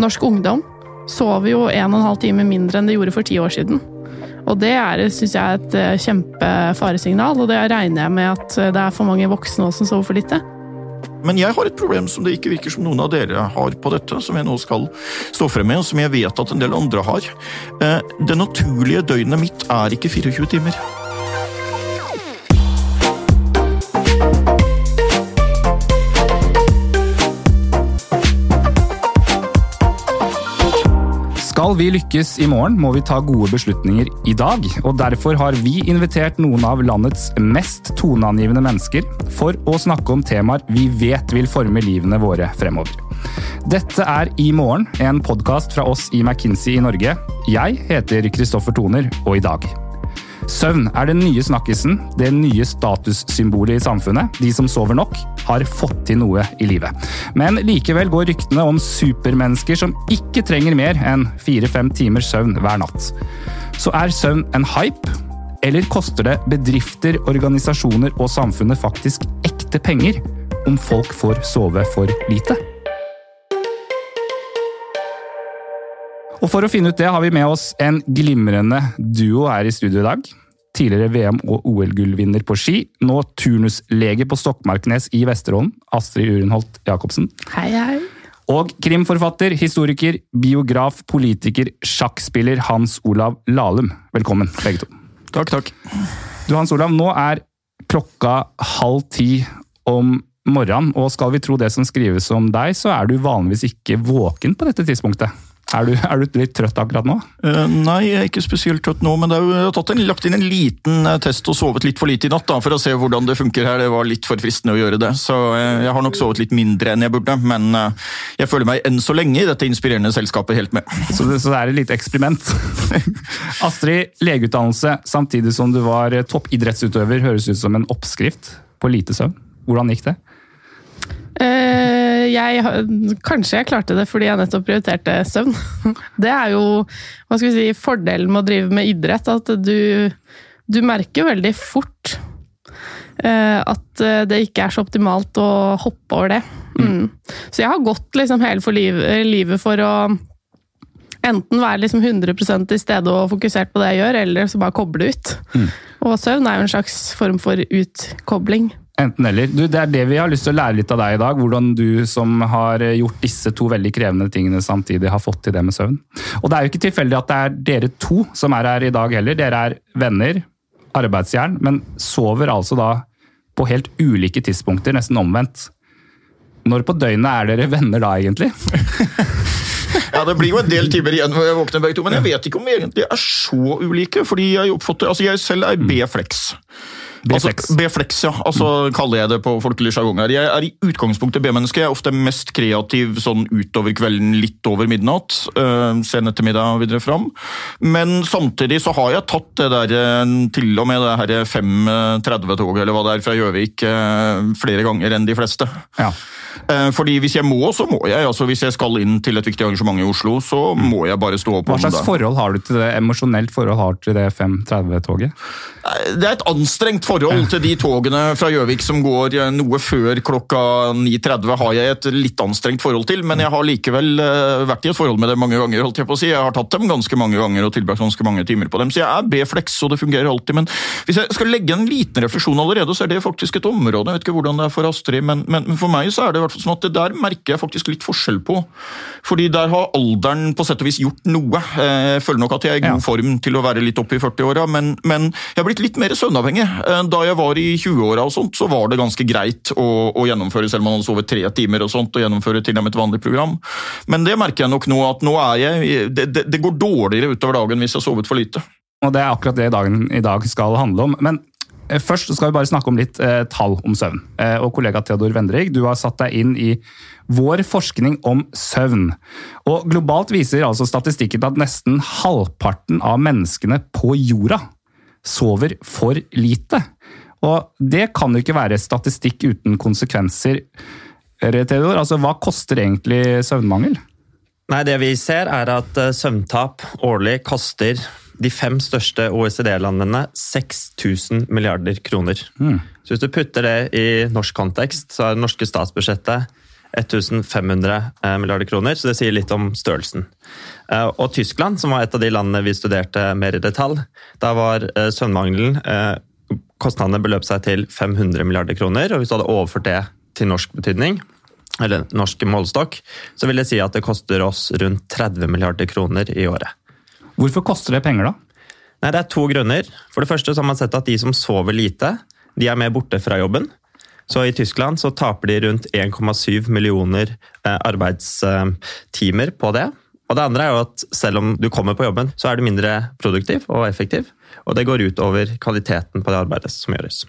norsk ungdom sover jo en og en halv time mindre enn de gjorde for ti år siden. Og det er, synes jeg, et eh, kjempefaresignal, og det regner jeg med at det er for mange voksne også som sover for lite. Men jeg har et problem som det ikke virker som noen av dere har på dette, som jeg nå skal stå frem med, og som jeg vet at en del andre har. Eh, det naturlige døgnet mitt er ikke 24 timer. Skal vi lykkes i morgen, må vi ta gode beslutninger i dag. og Derfor har vi invitert noen av landets mest toneangivende mennesker for å snakke om temaer vi vet vil forme livene våre fremover. Dette er I morgen, en podkast fra oss i McKinsey i Norge. Jeg heter Kristoffer Toner, og i dag Søvn er den nye snakkisen, det nye statussymbolet i samfunnet. De som sover nok, har fått til noe i livet. Men likevel går ryktene om supermennesker som ikke trenger mer enn fire-fem timers søvn hver natt. Så er søvn en hype, eller koster det bedrifter, organisasjoner og samfunnet faktisk ekte penger om folk får sove for lite? Og For å finne ut det har vi med oss en glimrende duo her i studio i dag tidligere VM- og OL-gullvinner på ski, nå turnuslege på Stokmarknes i Vesterålen, Astrid Urenholt Jacobsen. Hei, hei. Og krimforfatter, historiker, biograf, politiker, sjakkspiller Hans Olav Lahlum. Velkommen, begge to. Takk, takk. Du Hans Olav, nå er klokka halv ti om morgenen, og skal vi tro det som skrives om deg, så er du vanligvis ikke våken på dette tidspunktet. Er du, er du, litt trøtt akkurat nå? Uh, nei, jeg er ikke spesielt trøtt nå, men jeg har en, lagt inn en liten uh, test og sovet litt for lite i natt da, for å se hvordan det funker her. Det var litt for fristende å gjøre det, så uh, jeg har nok sovet litt mindre enn jeg burde. Men jeg føler meg enn så lenge i dette inspirerende selskapet helt med. Så det, så det er et lite eksperiment. Astrid, legeutdannelse samtidig som du var toppidrettsutøver, høres ut som en oppskrift på lite søvn. Hvordan gikk det? Uh, jeg, kanskje jeg klarte det fordi jeg nettopp prioriterte søvn. Det er jo hva skal vi si, fordelen med å drive med idrett. At du, du merker veldig fort uh, at eh, det ikke er så optimalt å hoppe over det. Mm. Så jeg har gått liksom hele for livet, livet for å enten være liksom 100% til stede og fokusert på det jeg gjør, eller så bare koble ut. Mm. Og søvn er jo en slags form for utkobling. Enten eller. Du, det er det vi har lyst til å lære litt av deg i dag. Hvordan du som har gjort disse to veldig krevende tingene samtidig, har fått til det med søvn. Og det er jo ikke tilfeldig at det er dere to som er her i dag heller. Dere er venner, arbeidsjern, men sover altså da på helt ulike tidspunkter, nesten omvendt. Når på døgnet er dere venner da, egentlig? ja, Det blir jo en del timer igjen når jeg våkner begge to, men jeg vet ikke om vi egentlig er så ulike. fordi Jeg oppfatter, altså jeg selv er B-flex. B-flex. Altså, B-flex, ja. Altså mm. kaller jeg det på folkelig sjargong. Jeg er i utgangspunktet B-menneske. Ofte mest kreativ sånn utover kvelden, litt over midnatt. Uh, sen ettermiddag videre fram. Men samtidig så har jeg tatt det der eh, til og med det her 5.30-toget eller hva det er fra Gjøvik uh, flere ganger enn de fleste. Ja. Uh, fordi hvis jeg må, så må jeg. altså Hvis jeg skal inn til et viktig arrangement i Oslo, så må jeg bare stå opp. Hva slags forhold har du til det, emosjonelt forhold har du til det 5.30-toget? Det er et anstrengt forhold til de togene fra Gjøvik som går eh, noe før klokka 9.30, har jeg et litt anstrengt forhold til. Men jeg har likevel eh, vært i et forhold med det mange ganger. holdt Jeg på å si. Jeg har tatt dem ganske mange ganger og tilbrakt ganske mange timer på dem. Så jeg er B-flex, og det fungerer alltid. Men hvis jeg skal legge en liten refleksjon allerede, så er det faktisk et område. Jeg vet ikke hvordan det er for Astrid, men, men for meg så er det i hvert fall sånn at det der merker jeg faktisk litt forskjell på. Fordi der har alderen på sett og vis gjort noe. Eh, jeg føler nok at jeg er i god form til å være litt oppe i 40-åra, men, men jeg har blitt litt mer søvnavhengig. Da jeg var i 20-åra, og sånt, så var det ganske greit å, å, gjennomføre, selv om man hadde sovet tre timer, og sånt, og gjennomføre til og med et vanlig program. Men det merker jeg nok nå, at nå er jeg Det, det, det går dårligere utover dagen hvis jeg har sovet for lite. Og Det er akkurat det dagen i dag skal handle om. Men eh, først skal vi bare snakke om litt eh, tall om søvn. Eh, og Kollega Theodor Vendrig, du har satt deg inn i vår forskning om søvn. Og Globalt viser altså statistikken at nesten halvparten av menneskene på jorda sover for lite. Og det kan jo ikke være statistikk uten konsekvenser. Theodor, altså Hva koster egentlig søvnmangel? Nei, Det vi ser, er at eh, søvntap årlig koster de fem største OECD-landene 6000 milliarder kroner. Mm. Så Hvis du putter det i norsk kontekst, så er det norske statsbudsjettet 1500 eh, milliarder kroner, så det sier litt om størrelsen. Eh, og Tyskland, som var et av de landene vi studerte mer i detalj, da var eh, søvnmangelen Kostnadene beløp seg til 500 milliarder kroner, og hvis du hadde overført det til norsk betydning, eller norsk målestokk, så vil det si at det koster oss rundt 30 milliarder kroner i året. Hvorfor koster det penger, da? Nei, Det er to grunner. For det første så har man sett at de som sover lite, de er mer borte fra jobben. Så I Tyskland så taper de rundt 1,7 millioner eh, arbeidstimer på det. Og det andre er jo at Selv om du kommer på jobben, så er du mindre produktiv og effektiv. Og det går ut over kvaliteten på det arbeidet som gjøres.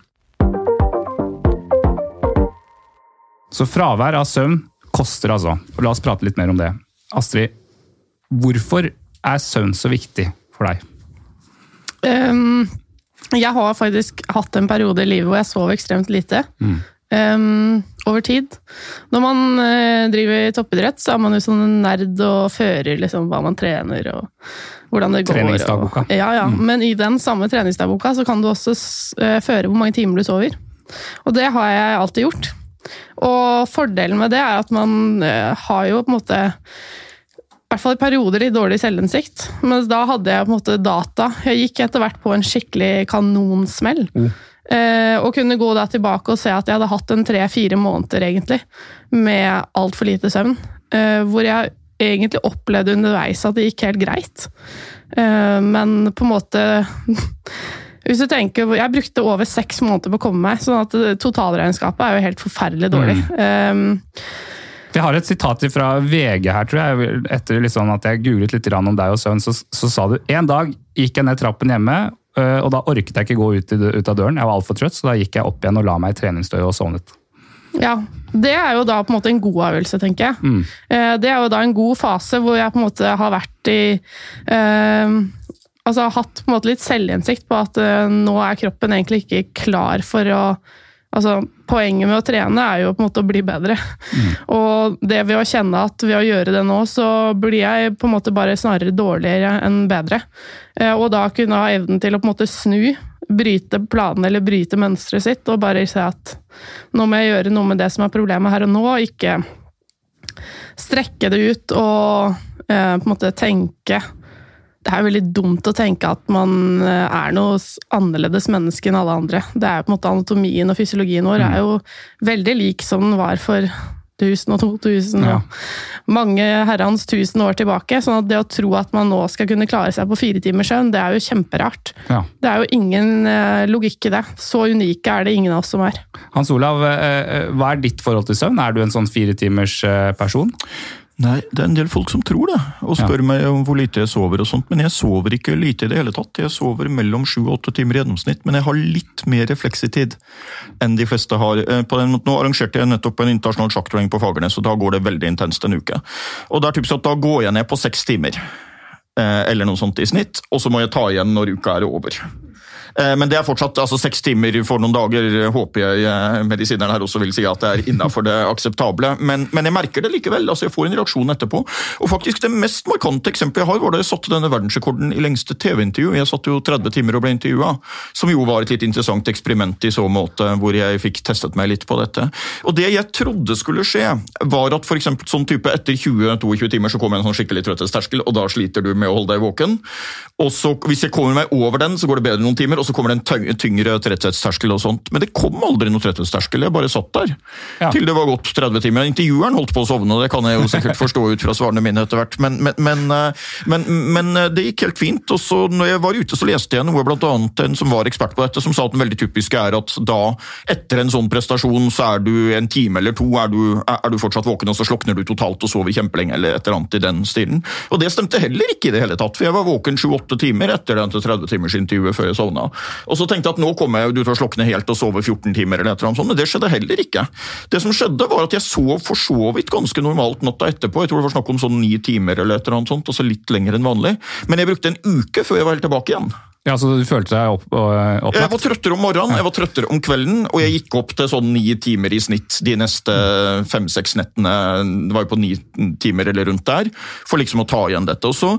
Så fravær av søvn koster altså. La oss prate litt mer om det. Astrid, hvorfor er søvn så viktig for deg? Um, jeg har faktisk hatt en periode i livet hvor jeg sov ekstremt lite. Mm. Um, over tid. Når man uh, driver i toppidrett, så er man jo sånn nerd og fører liksom, hva man trener og hvordan det går. Treningsdagboka. Ja, ja. Mm. Men i den samme treningsdagboka så kan du også uh, føre hvor mange timer du sover. Og det har jeg alltid gjort. Og fordelen med det er at man uh, har jo på en måte i hvert fall i perioder litt dårlig selvinnsikt. Mens da hadde jeg på en måte data. Jeg gikk etter hvert på en skikkelig kanonsmell. Mm. Eh, og kunne gå da tilbake og se at jeg hadde hatt en tre-fire måneder egentlig med altfor lite søvn. Eh, hvor jeg egentlig opplevde underveis at det gikk helt greit. Eh, men på en måte Hvis du tenker, Jeg brukte over seks måneder på å komme meg, sånn at totalregnskapet er jo helt forferdelig dårlig. Mm. Jeg har et sitat fra VG her, tror jeg. Etter liksom at jeg googlet litt om deg og søvn, så, så, sa du en dag gikk jeg ned trappen hjemme, øh, og da orket jeg ikke gå ut, ut av døren. Jeg var altfor trøtt, så da gikk jeg opp igjen og la meg i treningstøyet og sovnet. Ja, det er jo da på en måte en god øvelse, tenker jeg. Mm. Eh, det er jo da en god fase hvor jeg på en måte har vært i eh, Altså hatt på en måte litt selvinnsikt på at eh, nå er kroppen egentlig ikke klar for å Altså, poenget med å trene er jo på en måte å bli bedre. Mm. Og det ved å kjenne at ved å gjøre det nå, så blir jeg på en måte bare snarere dårligere enn bedre. Eh, og da kunne ha evnen til å på en måte snu, bryte planene eller bryte mønsteret sitt, og bare se at nå må jeg gjøre noe med det som er problemet her og nå, ikke strekke det ut og eh, på en måte tenke det er veldig dumt å tenke at man eh, er noe annerledes menneske enn alle andre. Det er på en måte Anatomien og fysiologien vår er jo veldig lik som den var for 1000 og 2000 ja. og mange herrens tusen år tilbake. sånn at det å tro at man nå skal kunne klare seg på fire timers søvn, det er jo kjemperart. Ja. Det er jo ingen eh, logikk i det. Så unike er det ingen av oss som er. Hans Olav, eh, hva er ditt forhold til søvn? Er du en sånn fire timers person? Nei, det er en del folk som tror det, og spør ja. meg om hvor lite jeg sover og sånt, men jeg sover ikke lite i det hele tatt. Jeg sover mellom sju og åtte timer i gjennomsnitt, men jeg har litt mer refleksitid enn de fleste har. Eh, på den, nå arrangerte jeg nettopp en internasjonal sjakkturnering på Fagernes, og da går det veldig intenst en uke. Og det er typisk at Da går jeg ned på seks timer, eh, eller noe sånt i snitt, og så må jeg ta igjen når uka er over. Eh, men det er fortsatt altså seks timer for noen dager, håper jeg eh, medisineren her også vil si at det er innafor det akseptable. Men, men, jeg merker det likevel. altså Jeg får en reaksjon etterpå. Og faktisk Det mest markante eksempelet jeg har, var da jeg satte denne verdensrekorden i lengste TV-intervju. Jeg satt jo 30 timer og ble intervjua, som jo var et litt interessant eksperiment i så måte, hvor jeg fikk testet meg litt på dette. Og Det jeg trodde skulle skje, var at for sånn type etter 20-22 timer så kommer en sånn skikkelig trøtthetsterskel, og da sliter du med å holde deg våken. Og så Hvis jeg kommer meg over den, så går det bedre noen timer og så kommer det en tyngre tretthetsterskel og sånt. Men det kom aldri noe tretthetsterskel, jeg bare satt der. Ja. Til det var gått 30 timer. Intervjueren holdt på å sovne, det kan jeg jo sikkert forstå ut fra svarene mine etter hvert, men, men, men, eh, men, eh, det gikk helt fint. Og så når jeg var ute, så leste jeg noe blant annet en som var ekspert på dette, som sa at den veldig typiske er at da, etter en sånn prestasjon, så er du en time eller to er du, er du fortsatt våken, og så slokner du totalt og sover kjempelenge, eller et eller annet i den stilen. Og det stemte heller ikke i det hele tatt, for jeg var våken 28 timer etter det 30 timers intervjuet før jeg sovna. Og så tenkte jeg at nå kommer jeg til å slokne helt og sove 14 timer, eller et eller annet sånt, men det skjedde heller ikke. Det som skjedde, var at jeg sov for så vidt ganske normalt natta etterpå. Jeg tror det var snakk om sånn ni timer eller et eller annet sånt, altså litt lenger enn vanlig. Men jeg brukte en uke før jeg var helt tilbake igjen. Ja, Så du følte deg opp, Jeg var trøttere om morgenen, jeg var trøttere om kvelden, og jeg gikk opp til sånn ni timer i snitt de neste fem-seks nettene. Det var jo på ni timer eller rundt der, for liksom å ta igjen dette. Og så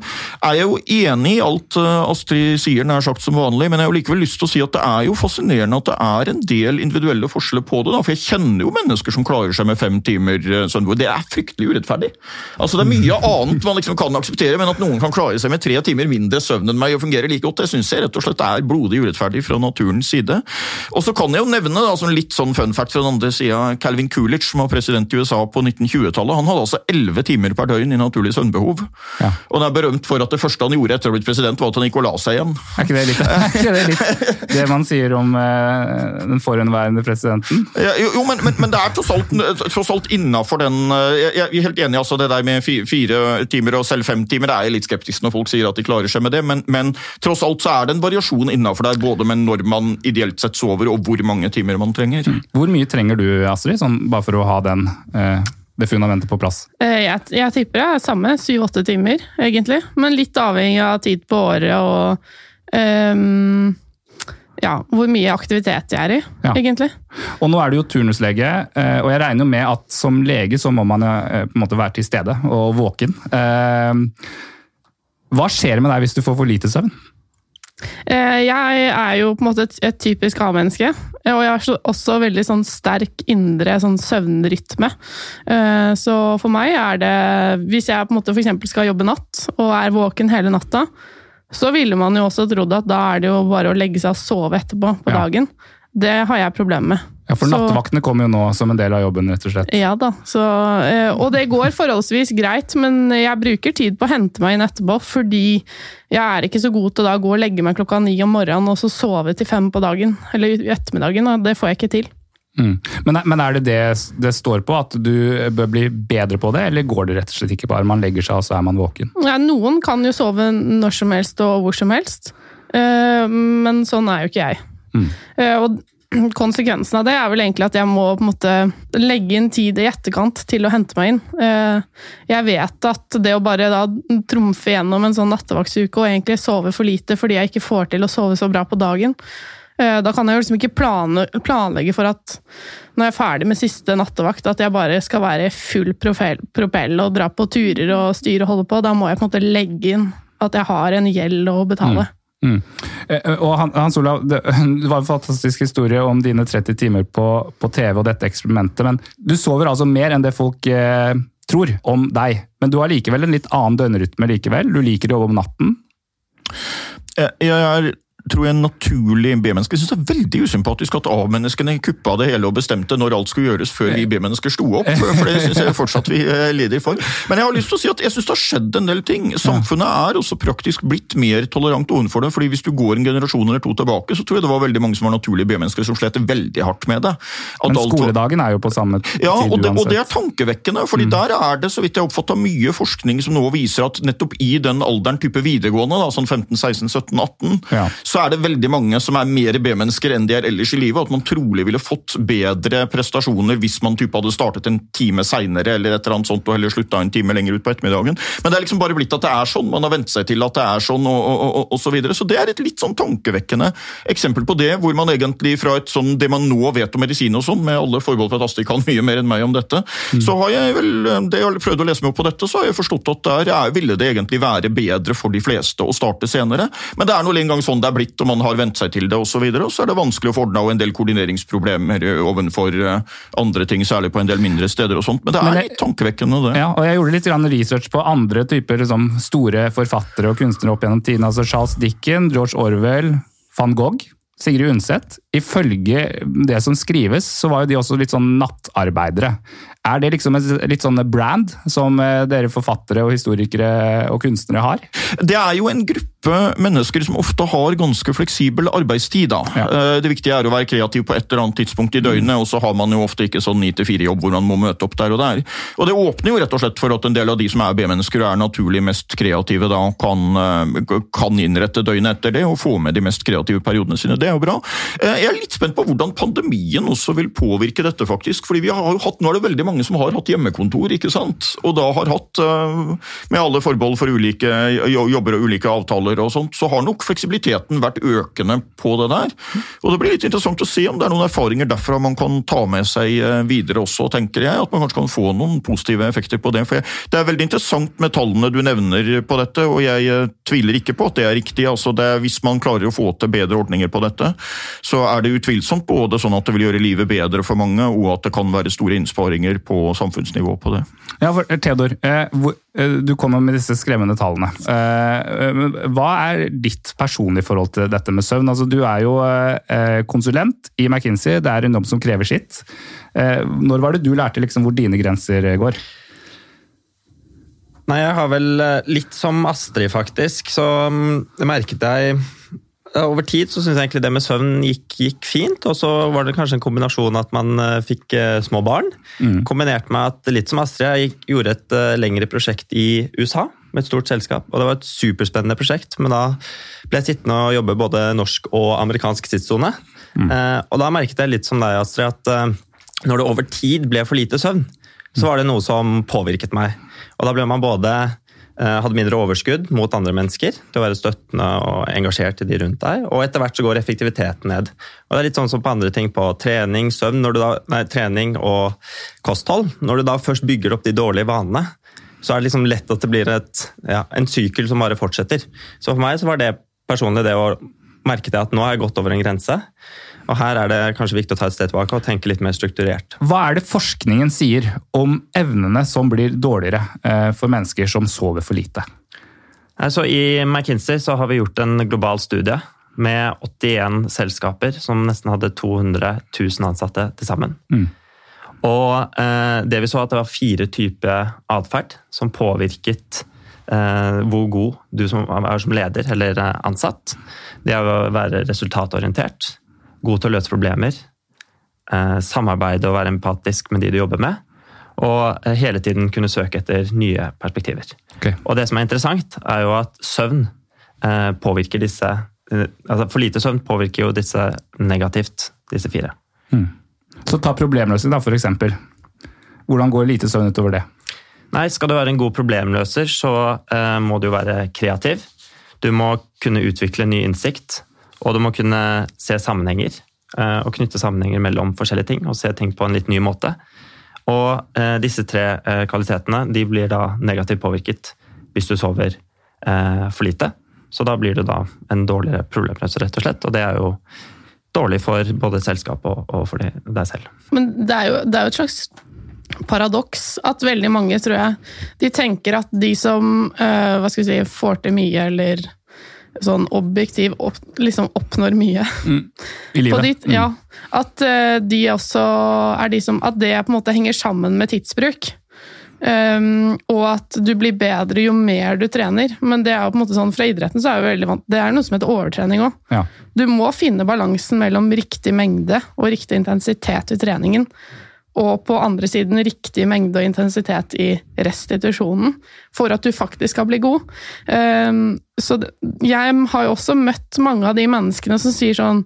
er jeg jo enig i alt eh, Astrid sier, nær sagt som vanlig, men jeg har jo likevel lyst til å si at det er jo fascinerende at det er en del individuelle forskjeller på det. da, For jeg kjenner jo mennesker som klarer seg med fem timer eh. Det er fryktelig urettferdig. Altså Det er mye annet man liksom kan akseptere, men at noen kan klare seg med tre timer mindre søvn enn meg og fungere like godt, det syns jeg rett og slett er blodig urettferdig fra naturens side. Og så kan jeg jo nevne da, som litt sånn fun fact fra den andre sida, Calvin Coolidge, som var president i USA på 1920-tallet. Han hadde altså elleve timer per døgn i naturlig søvnbehov. Ja. Og han er berømt for at det første han gjorde etter å ha blitt president, var at han gikk og la seg igjen. Er ikke det litt ikke det, litt det man sier om eh, den forhenværende presidenten? Ja, jo, jo, men, men, men det er tross alt, tross alt innafor den eh, Jeg jeg er helt enig altså det der med fire timer og selv fem timer. Det er jeg litt skeptisk når folk sier at de klarer seg med det, men, men tross alt så er det en variasjon innafor der, både med når man ideelt sett sover og hvor mange timer man trenger. Hvor mye trenger du, Astrid, sånn, bare for å ha den, eh, det fundamentet på plass? Eh, Jeg, jeg tipper det er samme, syv-åtte timer, egentlig. Men litt avhengig av tid på året og um ja, hvor mye aktivitet jeg er i, Ja. egentlig. Og nå er du jo turnuslege, eh, og jeg regner med at som lege så må man på en måte være til stede og våken. Hva skjer med deg hvis du får for lite søvn? Eh, Jeg er jo på en måte et, et typisk A-menneske, eh, og jeg har også veldig sånn sterk indre sånn søvnrytme. Eh, Så for meg er det Hvis jeg på en måte for eksempel skal jobbe natt, og er våken hele natta, så ville man jo også trodd at da er det jo bare å legge seg og sove etterpå på Ja. dagen. Det har jeg problemer med. Ja, For Så- nattevaktene kommer jo nå som en del av jobben, rett og slett. Ja da, så, eh, og det går forholdsvis greit, men jeg bruker tid på å hente meg inn etterpå, fordi jeg er ikke så god til å gå og legge meg klokka ni om morgenen og så sove til fem på dagen, eller ettermiddagen, og det får jeg ikke til. Mm. Men, men er det det det står på, at du bør bli bedre på det, eller går det rett og slett ikke bare? Man legger seg, og så er man våken? Ja, noen kan jo sove når som helst og hvor som helst, eh, men sånn er jo ikke jeg. Mm. Eh, Og konsekvensen av det er vel egentlig at jeg må på en måte legge inn tid i etterkant til å hente meg inn. Eh, Jeg vet at det å bare da trumfe gjennom en sånn nattevaktuke og egentlig sove for lite fordi jeg ikke får til å sove så bra på dagen, eh, da kan jeg jo liksom ikke planlegge for at når jeg er ferdig med siste nattevakt, at jeg bare skal være full propell og dra på turer og styre og holde på. Da må jeg på en måte legge inn at jeg har en gjeld å betale. Mm. Eh, Og Hans Olav, det, det var en fantastisk historie om dine 30 timer på, på TV og dette eksperimentet, men du sover altså mer enn det folk eh, tror om deg. Men du har likevel en litt annen døgnrytme likevel. Du liker å jobbe om natten. Jeg jeg er tror jeg, naturlig B-menneske. Jeg synes det er veldig usympatisk at A-menneskene kuppa det hele og bestemte når alt skulle gjøres før vi B-mennesker sto opp. For det synes jeg fortsatt vi eh, lider for. Men jeg har lyst til å si at jeg synes det har skjedd en del ting. Samfunnet er også praktisk blitt mer tolerant overfor det. fordi hvis du går en generasjon eller to tilbake, så tror jeg det var veldig mange som var naturlige B-mennesker som slet veldig hardt med det. At Men skoledagen er jo på samme tid ja, og det, og det er tankevekkende, fordi der er det så vidt jeg oppfatta mye forskning som nå viser at nettopp i den alderen type videregående, da, sånn 15, 16, 17, 18, Ja. Så er det veldig mange som er mer B-mennesker enn de er ellers i livet, og at man trolig ville fått bedre prestasjoner hvis man type hadde startet en time seinere eller et eller annet sånt, og heller slutta en time lenger ut på ettermiddagen. Men det er liksom bare blitt at det er sånn, man har vent seg til at det er sånn, og, og, og, og så videre. Så det er et litt sånn tankevekkende eksempel på det, hvor man egentlig fra et sånn, det man nå vet om medisin og sånn, med alle forbehold for at Astrid kan mye mer enn meg om dette, så har jeg vel, det jeg har prøvd å lese meg opp på dette, så har jeg forstått at der er, ville det egentlig være bedre for de fleste å starte senere. Men det er nå engang sånn det er blitt, og man har vent seg til det, og så videre, og så er det vanskelig å få ordna en del koordineringsproblemer ovenfor eh, andre ting, særlig på en del mindre steder og sånt. Men det Men er litt tankevekkende, det. Ja, og jeg gjorde litt research på andre typer liksom, store forfattere og kunstnere opp gjennom tiden. Altså Charles Dickens, George Orwell, van Gogh, Sigrid Undset. Ifølge det som skrives, så var jo de også litt sånn nattarbeidere. Er det liksom et litt sånn brand som eh, dere forfattere og historikere og kunstnere har? Det er jo en gruppe mennesker som ofte har ganske fleksibel arbeidstid. Ja. Eh, Det viktige er å være kreativ på et eller annet tidspunkt i døgnet, og så har man jo ofte ikke sånn 9-4-jobb hvor man må møte opp der og der. Og Det åpner jo rett og slett for at en del av de som er B-mennesker og er naturlig mest kreative, da kan, eh, kan innrette døgnet etter det og få med de mest kreative periodene sine. Det er jo bra. Jeg er litt spent på hvordan pandemien også vil påvirke dette, faktisk. fordi vi har jo hatt, Nå er det veldig mange som har hatt hjemmekontor, ikke sant? Og da har hatt, eh, med alle forbehold for ulike jobber og ulike avtaler og sånt, så har nok fleksibiliteten vært økende på det der. Og det blir litt interessant å se om det er noen erfaringer derfra man kan ta med seg eh, videre også, tenker jeg. At man kanskje kan få noen positive effekter på det. For jeg, det er veldig interessant med tallene du nevner på dette, og jeg eh, tviler ikke på at det er riktig. Altså er, hvis man klarer å få til bedre ordninger på dette, så er det utvilsomt både sånn at det vil gjøre livet bedre for mange, og at det kan være store innsparinger på samfunnsnivå på det. Ja, for Theodor, eh, eh, du kommer med disse skremmende tallene. Eh, hva er ditt personlige forhold til dette med søvn? Altså, du er jo eh, konsulent i McKinsey, det er en jobb som krever sitt. Eh, når var det du lærte liksom, hvor dine grenser går? Nei, jeg har vel eh, litt som Astrid, faktisk. Så mm, det merket jeg over tid så syns jeg egentlig det med søvn gikk, gikk fint. Og så var det kanskje en kombinasjon at man uh, fikk uh, små barn. Mm. Kombinert med at litt som Astrid, jeg gjorde et lengre prosjekt i USA med et stort selskap. Og det var et superspennende prosjekt, men da ble jeg sittende og jobbe både norsk og amerikansk tidssone. Mm. og da merket jeg litt som deg, Astrid, at når det over tid ble for lite søvn, så var det noe som påvirket meg. Og da ble man både Eh, hadde mindre overskudd mot andre mennesker til å være støttende og engasjert i de rundt deg. Og etter hvert så går effektiviteten ned. Og det er litt sånn som på andre ting på trening, søvn, da, nei, trening og kosthold. Når du da først bygger opp de dårlige vanene, så er det liksom lett at det blir et, ja, en sykkel som bare fortsetter. Så for meg så var det personlig det å merke at nå har jeg gått over en grense. Og Her er det kanskje viktig å ta et sted tilbake og tenke litt mer strukturert. Hva er det forskningen sier om evnene som blir dårligere eh, for mennesker som sover for lite? Altså, I McKinsey så har vi gjort en global studie med 81 selskaper som nesten hadde 200 000 ansatte til sammen. Mm. Og eh, det vi så at det var fire typer atferd som påvirket eh, hvor god du som, er som leder eller ansatt. Det er å være resultatorientert god til å løse problemer, eh, samarbeide og være empatisk med de du jobber med, og eh, hele tiden kunne søke etter nye perspektiver. Okay. Og det som er interessant, er jo at søvn eh, påvirker disse altså For lite søvn påvirker jo disse negativt, disse fire. Hmm. Så ta problemløsning, da, for eksempel. Hvordan går lite søvn utover det? Nei, Skal du være en god problemløser, så må du jo være kreativ. Du må kunne utvikle ny innsikt. Og du må kunne se sammenhenger, eh, og knytte sammenhenger mellom forskjellige ting, og se ting på en litt ny måte. Og eh, disse tre eh, kvalitetene de blir da negativt påvirket hvis du sover for lite. Så da blir du da en dårligere problemløser, rett og slett. Og det er jo dårlig for både selskap og, for deg selv. Men det er, jo, det er jo et slags paradoks at veldig mange, tror jeg, de tenker at de som hva skal vi si, får til mye eller sånn objektiv opp, liksom oppnår mye. Mm. I livet. Ditt, mm. Ja. At uh, de også er de som At det på en måte henger sammen med tidsbruk. Um, og at du blir bedre jo mer du trener. Men det er jo på en måte sånn fra idretten så er jo veldig vant, det er noe som heter overtrening òg. Ja. Du må finne balansen mellom riktig mengde og riktig intensitet i treningen og på andre siden riktig mengde og intensitet i restitusjonen for at du faktisk skal bli god. Ehm, så jeg har jo også møtt mange av de menneskene som sier sånn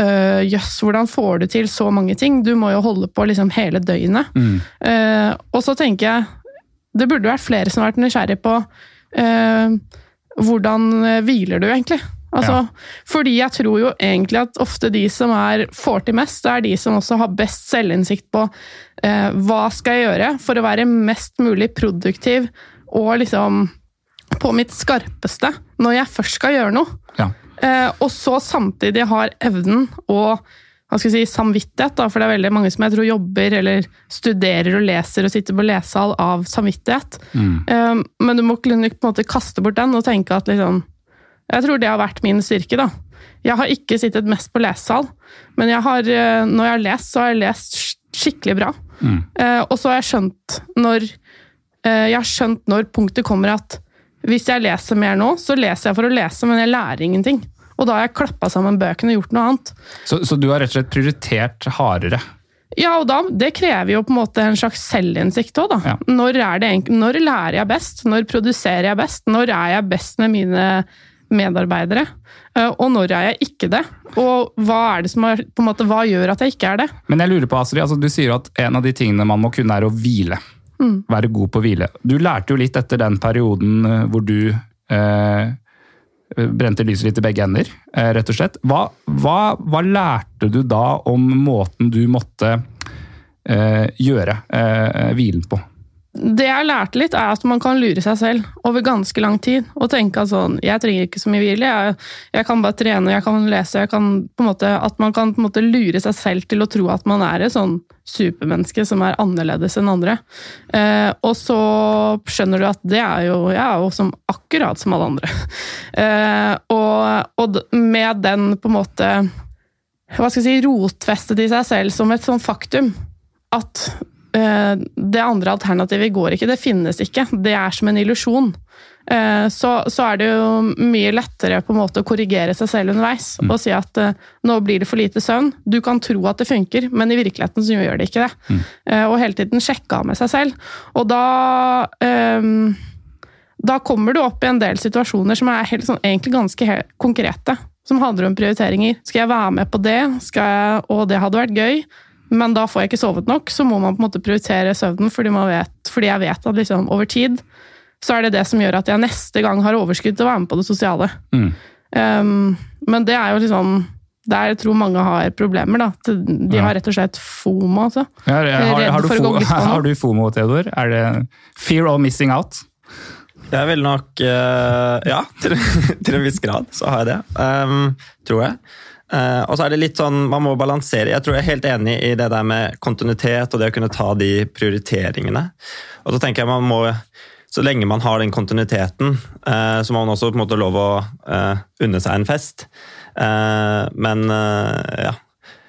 «Øh, Jøss, hvordan får du til så mange ting? Du må jo holde på liksom hele døgnet. Mm. Uh, og så tenker jeg det burde vært flere som har vært nysgjerrig på uh, hvordan hviler du egentlig? Altså, ja. Fordi jeg tror jo egentlig at ofte de som er, får til mest, det er de som også har best selvinnsikt på eh, hva skal jeg gjøre for å være mest mulig produktiv og liksom på mitt skarpeste når jeg først skal gjøre noe. Ja. Eh, og så samtidig har evnen og hva skal jeg si, samvittighet, da, for det er veldig mange som jeg tror jobber eller studerer og leser og sitter på lesesal av samvittighet. Mm. Eh, men du må på en måte kaste bort den og tenke at liksom jeg tror det har vært min styrke, da. Jeg har ikke sittet mest på lesesal, men jeg har, eh, når jeg har lest, så har jeg lest skikkelig bra. Mm. Eh, og så har jeg skjønt når eh, Jeg har skjønt når punktet kommer at hvis jeg leser mer nå, så leser jeg for å lese, men jeg lærer ingenting. Og da har jeg klappa sammen bøkene og gjort noe annet. Så, så du har rett og slett prioritert hardere? Ja, og da, det krever jo på en måte en slags selvinnsikt òg, da. Ja. Når, når, lærer jeg best? Når produserer jeg best? Når er jeg best med mine medarbeidere. Eh, og når er jeg ikke det? Og hva er det som er, på en måte, hva gjør at jeg ikke er det? Men jeg lurer på, Astrid, altså, Du sier at en av de tingene man må kunne, er å hvile. Mm. Være god på å hvile. Du lærte jo litt etter den perioden eh, hvor du eh, brente lyset litt i begge ender, eh, rett og slett. Hva, hva, hva lærte du da om måten du måtte eh, gjøre eh, hvilen på? Det jeg lærte litt, er at man kan lure seg selv over ganske lang tid. Og tenke at sånn Jeg trenger ikke så mye hvile. Jeg, jeg kan bare trene, jeg kan lese. Jeg kan måte, at man kan på en måte lure seg selv til å tro at man er et sånn supermenneske som er annerledes enn andre. Eh, og så skjønner du at det er jo Jeg er jo som, akkurat som alle andre. Eh, og, og med den på en måte hva skal jeg si, rotfestet i seg selv som et sånn faktum at det andre alternativet går ikke, det finnes ikke. Det er som en illusjon. Eh, så, så er det jo mye lettere på en måte å korrigere seg selv underveis og si at eh, nå blir det for lite søvn. Du kan tro at det funker, men i virkeligheten så gjør det ikke det. Eh, og hele tiden sjekke av med seg selv. Og da um, da kommer du opp i en del situasjoner som er helt, sånn, egentlig ganske helt konkrete. Som handler om prioriteringer. Skal jeg være med på det? Skal jeg, og det hadde vært gøy, men da får jeg ikke sovet nok. Så må man på en måte prioritere søvnen, fordi, man vet, fordi jeg vet at liksom, over tid så er det det som gjør at jeg neste gang har overskudd til å være med på det sosiale. Mm. Um, men det er jo liksom Der jeg tror mange har problemer. da. De har rett og slett FOMO. Altså. Har, har, har, du, for fo glipp av noe. har du FOMO, Theodor? Er det fear of missing out? Jeg vil nok eh, Ja, til, til en viss grad så har jeg det. Um, tror jeg. Eh, og så er det litt sånn, Man må balansere. Jeg tror jeg er helt enig i det der med kontinuitet og det å kunne ta de prioriteringene. Og så tenker jeg man må, Så lenge man har den kontinuiteten, eh, så må man også på en måte lov å eh, unne seg en fest. Men ja.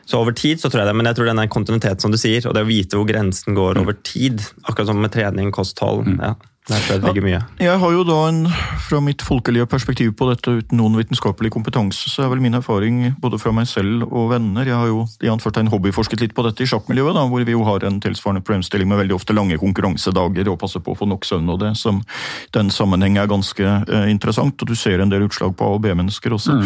Så over tid så tror jeg det, men jeg tror den er kontinuitet som du sier, og det å vite hvor grensen går over tid, akkurat som med trening, kosthold, ja, det mye. Jeg har jo da en, fra mitt folkelige perspektiv på dette uten noen vitenskapelig kompetanse, så er vel min erfaring både fra meg selv og venner Jeg har jo i anførtegn hobbyforsket litt på dette i sjakkmiljøet, da, hvor vi jo har en tilsvarende problemstilling med veldig ofte lange konkurransedager og passer på å få nok søvn og det. som Den sammenheng er ganske eh, interessant, og du ser en del utslag på A- og B-mennesker også.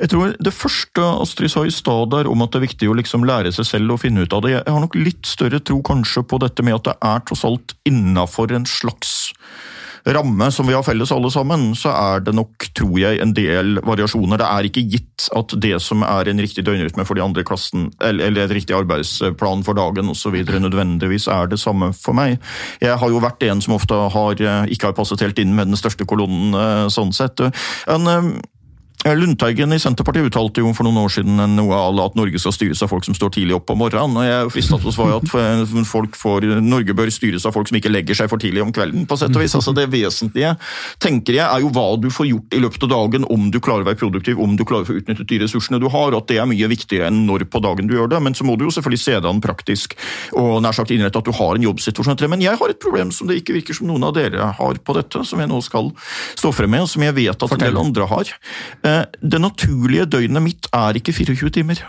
Jeg tror Det første Astrid sa i stad der om at det er viktig å liksom lære seg selv å finne ut av det, jeg har nok litt større tro kanskje på dette med at det er tross alt innafor en slags ramme som vi har felles alle sammen, så er det nok, tror jeg, en del variasjoner. Det er ikke gitt at det som er en riktig døgnrytme for de andre i klassen, eller, eller et riktig arbeidsplan for dagen osv., nødvendigvis er det samme for meg. Jeg har jo vært en som ofte har, eh, ikke har passet helt inn med den største kolonnen, eh, sånn sett. En, eh, Lundteigen i Senterpartiet uttalte jo for noen år siden noe à la at Norge skal styres av folk som står tidlig opp om morgenen. og Jeg fristet til å svare at folk får, Norge bør styres av folk som ikke legger seg for tidlig om kvelden. på sett og vis. Altså Det vesentlige tenker jeg, er jo hva du får gjort i løpet av dagen, om du klarer å være produktiv, om du klarer å få utnyttet de ressursene du har. og at Det er mye viktigere enn når på dagen du gjør det. Men så må du jo selvfølgelig se det an praktisk og nær sagt innrette at du har en jobbsituasjon. Men jeg har et problem som det ikke virker som noen av dere har på dette, som jeg nå skal stå frem med, og som jeg vet at en del andre har. Eh, Det naturlige døgnet mitt er ikke 24 timer.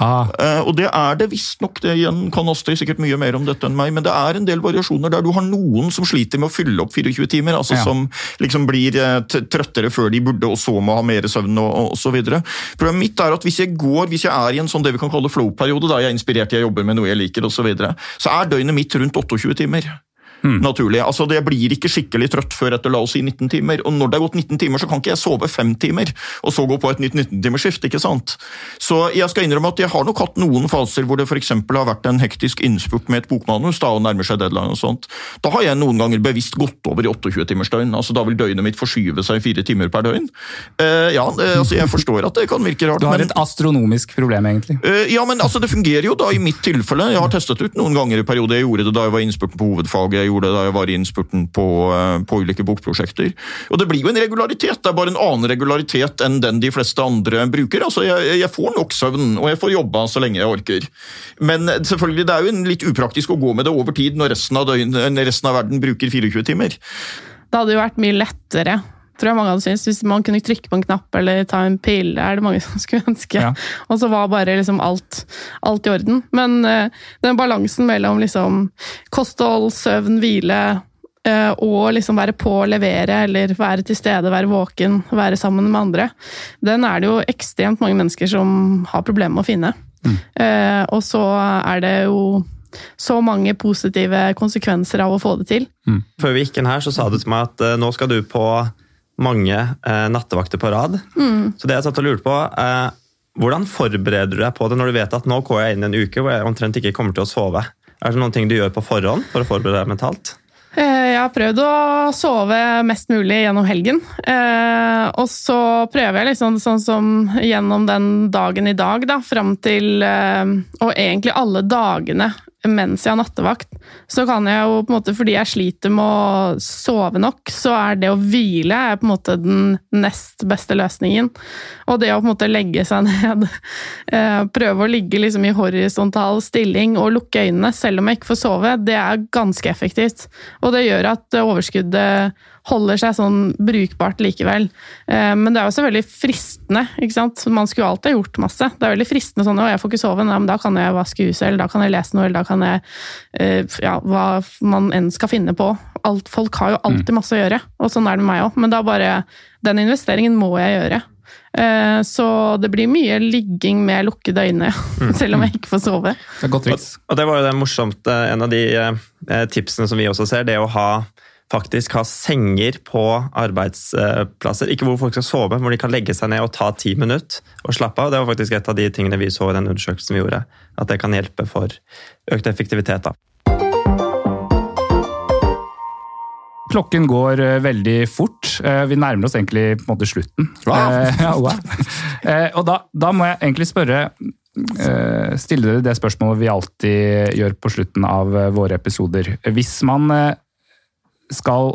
Ah, Eh, Og det er det visstnok. Det igjen kan Astrid sikkert mye mer om dette enn meg, men det er en del variasjoner der du har noen som sliter med å fylle opp 24 timer, altså Ja. som liksom blir eh, trøttere før de burde, og så må ha mer søvn og, og, og så videre. Problemet mitt er at hvis jeg går, hvis jeg er i en sånn det vi kan kalle flow-periode, da jeg er inspirert, jeg jobber med noe jeg liker og så videre, så er døgnet mitt rundt 28 timer. Naturlig. Altså, Det blir ikke skikkelig trøtt før etter la oss si 19 timer. Og når det er gått 19 timer, så kan ikke jeg sove 5 timer, og så gå på et nytt 19-timersskift. ikke sant? Så jeg skal innrømme at jeg har nok hatt noen faser hvor det f.eks. har vært en hektisk innspurt med et bokmanus da, og nærmer seg deadline og sånt. Da har jeg noen ganger bevisst gått over i 28-timersdøgn. altså Da vil døgnet mitt forskyve seg fire timer per døgn. Uh, ja, det, altså Jeg forstår at det kan virke rart. du har men... et astronomisk problem, egentlig. Uh, Ja, men altså, Det fungerer jo da i mitt tilfelle. Jeg har testet ut noen ganger i perioder. Jeg gjorde det da jeg var innspurt på hovedfaget, gjorde da jeg var i innspurten på, eh, på ulike bokprosjekter. Og Det blir jo en regularitet. Det er bare en annen regularitet enn den de fleste andre bruker. Altså, Jeg, jeg får nok søvn, og jeg får jobba så lenge jeg orker. Men selvfølgelig, det er jo litt upraktisk å gå med det over tid når resten av, døgn, resten av verden bruker 24 timer. Det hadde jo vært mye lettere, tror jeg mange hadde syntes, hvis man kunne trykke på en knapp eller ta en pille, er det mange som skulle ønske. Ja. Og så var bare liksom alt, alt i orden. Men uh, den balansen mellom liksom kosthold, søvn, hvile uh, og liksom være på, å levere, eller være til stede, være våken, være sammen med andre, den er det jo ekstremt mange mennesker som har problemer med å finne. Eh, og så er det jo så mange positive konsekvenser av å få det til. Før vi gikk inn her, så sa du til meg at nå skal du på mange eh, nattevakter på rad. Så det jeg satt og lurte på, eh, hvordan forbereder du deg på det når du vet at nå går jeg inn i en uke hvor jeg omtrent ikke kommer til å sove? Er det noen ting du gjør på forhånd for å forberede deg mentalt? Eh, Jeg har prøvd å sove mest mulig gjennom helgen. Eh, og så prøver jeg liksom sånn som gjennom den dagen i dag, da, fram til eh, Og egentlig alle dagene mens jeg har nattevakt, så kan jeg jo på en måte, fordi jeg sliter med å sove nok, så er det å hvile er på en måte den nest beste løsningen. Og det å på en måte legge seg ned, eh, prøve å ligge liksom i horisontal stilling og lukke øynene selv om jeg ikke får sove, det er ganske effektivt. Og det gjør at overskuddet holder seg sånn brukbart likevel. Eh, Men det er jo selvfølgelig fristende. ikke sant? Man skulle alltid ha gjort masse. Det er veldig fristende sånn 'Å, jeg får ikke sove', Nei, men da kan jeg vaske huset, eller da kan jeg lese noe, eller da kan jeg eh, Ja, hva man enn skal finne på. Alt, folk har jo alltid masse å gjøre, og sånn er det med meg òg. Men da bare Den investeringen må jeg gjøre. Eh, Så det blir mye ligging med lukkede øyne, selv om jeg ikke får sove. Det er godt triks. Og det var jo det morsomt, en av de tipsene som vi også ser, det å ha faktisk ha senger på arbeidsplasser. Ikke hvor folk skal sove, men hvor de kan legge seg ned og ta ti minutter og slappe av. Det var faktisk et av de tingene vi så i den undersøkelsen vi gjorde. At det kan hjelpe for økt effektivitet. da. Klokken går eh, veldig fort. Eh, Vi nærmer oss egentlig på en måte slutten. Wow. Eh, ja, wow. Og da, da må jeg egentlig spørre eh, Stille dere det spørsmålet vi alltid gjør på slutten av våre episoder. Hvis man skal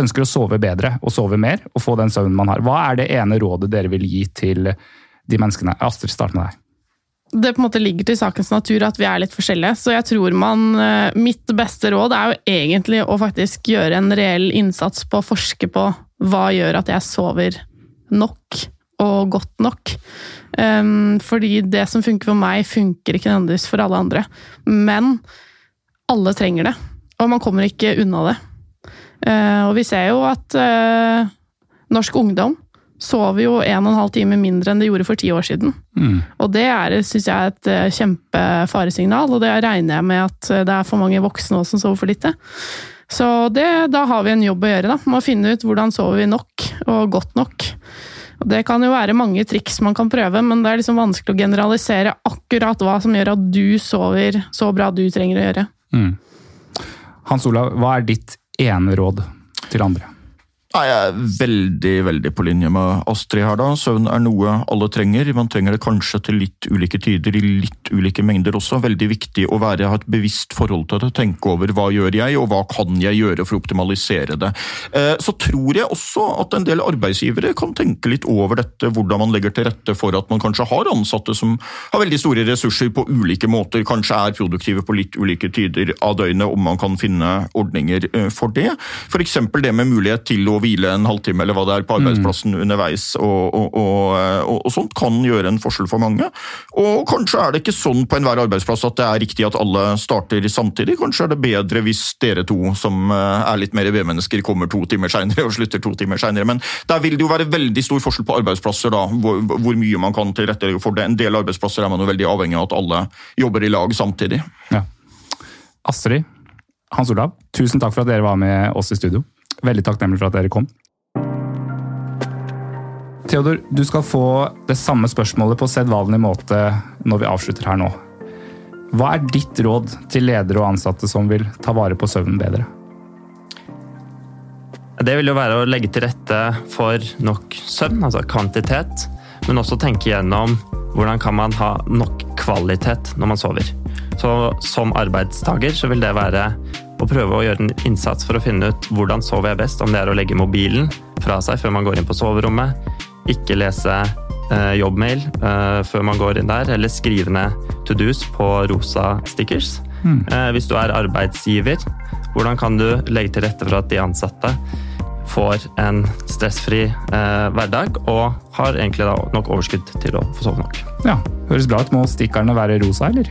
ønsker å sove bedre og sove mer og få den søvnen man har, hva er det ene rådet dere vil gi til de menneskene? Astrid, start med deg. det på en måte ligger til sakens natur at vi er litt forskjellige. Så jeg tror man eh, Mitt beste råd er jo egentlig å faktisk gjøre en reell innsats på å forske på hva gjør at jeg sover nok og godt nok. Um, fordi det som funker for meg, funker ikke nødvendigvis for alle andre. Men alle trenger det, og man kommer ikke unna det. Eh, og vi ser jo at eh, norsk ungdom sover jo en og en halv time mindre enn de gjorde for ti år siden. Mm. Og det er, synes jeg, et eh, kjempefaresignal, og det regner jeg med at det er for mange voksne også som sover for lite. Så det, da har vi en jobb å gjøre, da, med å finne ut hvordan sover vi nok, og godt nok. Og Det kan jo være mange triks man kan prøve, men det er liksom vanskelig å generalisere akkurat hva som gjør at du sover så bra du trenger å gjøre. Mm. Hans Olav, hva er ditt ene råd til andre? Nei, Jeg er veldig veldig på linje med Astrid her. da. Søvn er noe alle trenger. Man trenger det kanskje til litt ulike tider, i litt ulike mengder også. Veldig viktig å være, ha et bevisst forhold til det. Tenke over hva gjør jeg, og hva kan jeg gjøre for å optimalisere det. Eh, Så tror jeg også at en del arbeidsgivere kan tenke litt over dette, hvordan man legger til rette for at man kanskje har ansatte som har veldig store ressurser på ulike måter, kanskje er produktive på litt ulike tider av døgnet, om man kan finne ordninger eh, for det. F.eks. det med mulighet til å hvile en halvtime eller hva det er på arbeidsplassen underveis, og, og, og, og, og sånt kan gjøre en forskjell for mange. Og kanskje er det ikke sånn på enhver arbeidsplass at det er riktig at alle starter samtidig. Kanskje er det bedre hvis dere to som eh, er litt mer B-mennesker kommer to timer seinere og slutter to timer seinere. Men der vil det jo være veldig stor forskjell på arbeidsplasser, da, hvor, hvor mye man kan tilrettelegge for det. En del arbeidsplasser er man jo veldig avhengig av at alle jobber i lag samtidig. Ja. Astrid, Hans Olav, tusen takk for at dere var med oss i studio. Veldig takknemlig for at dere kom. Theodor, du skal få det samme spørsmålet på sedvanlig måte når vi avslutter her nå. Hva er ditt råd til ledere og ansatte som vil ta vare på søvnen bedre? Det vil jo være å legge til rette for nok søvn, altså kvantitet, men også tenke gjennom hvordan kan man ha nok kvalitet når man sover. Så som arbeidstaker så vil det være å prøve å gjøre en innsats for å finne ut hvordan sover jeg best, om det er å legge mobilen fra seg før man går inn på soverommet, ikke lese eh, jobbmail eh, før man går inn der, eller skrive ned to do's på rosa stickers. Eh, hvis du er arbeidsgiver, hvordan kan du legge til rette for at de ansatte får en stressfri eh, hverdag og har egentlig da nok overskudd til å få sove nok. Ja, Høres bra ut. Må stikkerne være rosa, eller?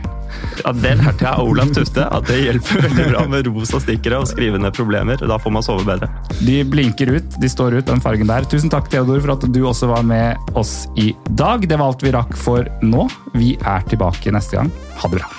Ja, det lærte jeg av Olav Tufte, at det hjelper veldig bra med rosa stikkere og skrive ned problemer. Da får man sove bedre. De blinker ut, de står ut, den fargen der. Tusen takk, Theodor, for at du også var med oss i dag. Det var alt vi rakk for nå. Vi er tilbake neste gang. Ha det bra.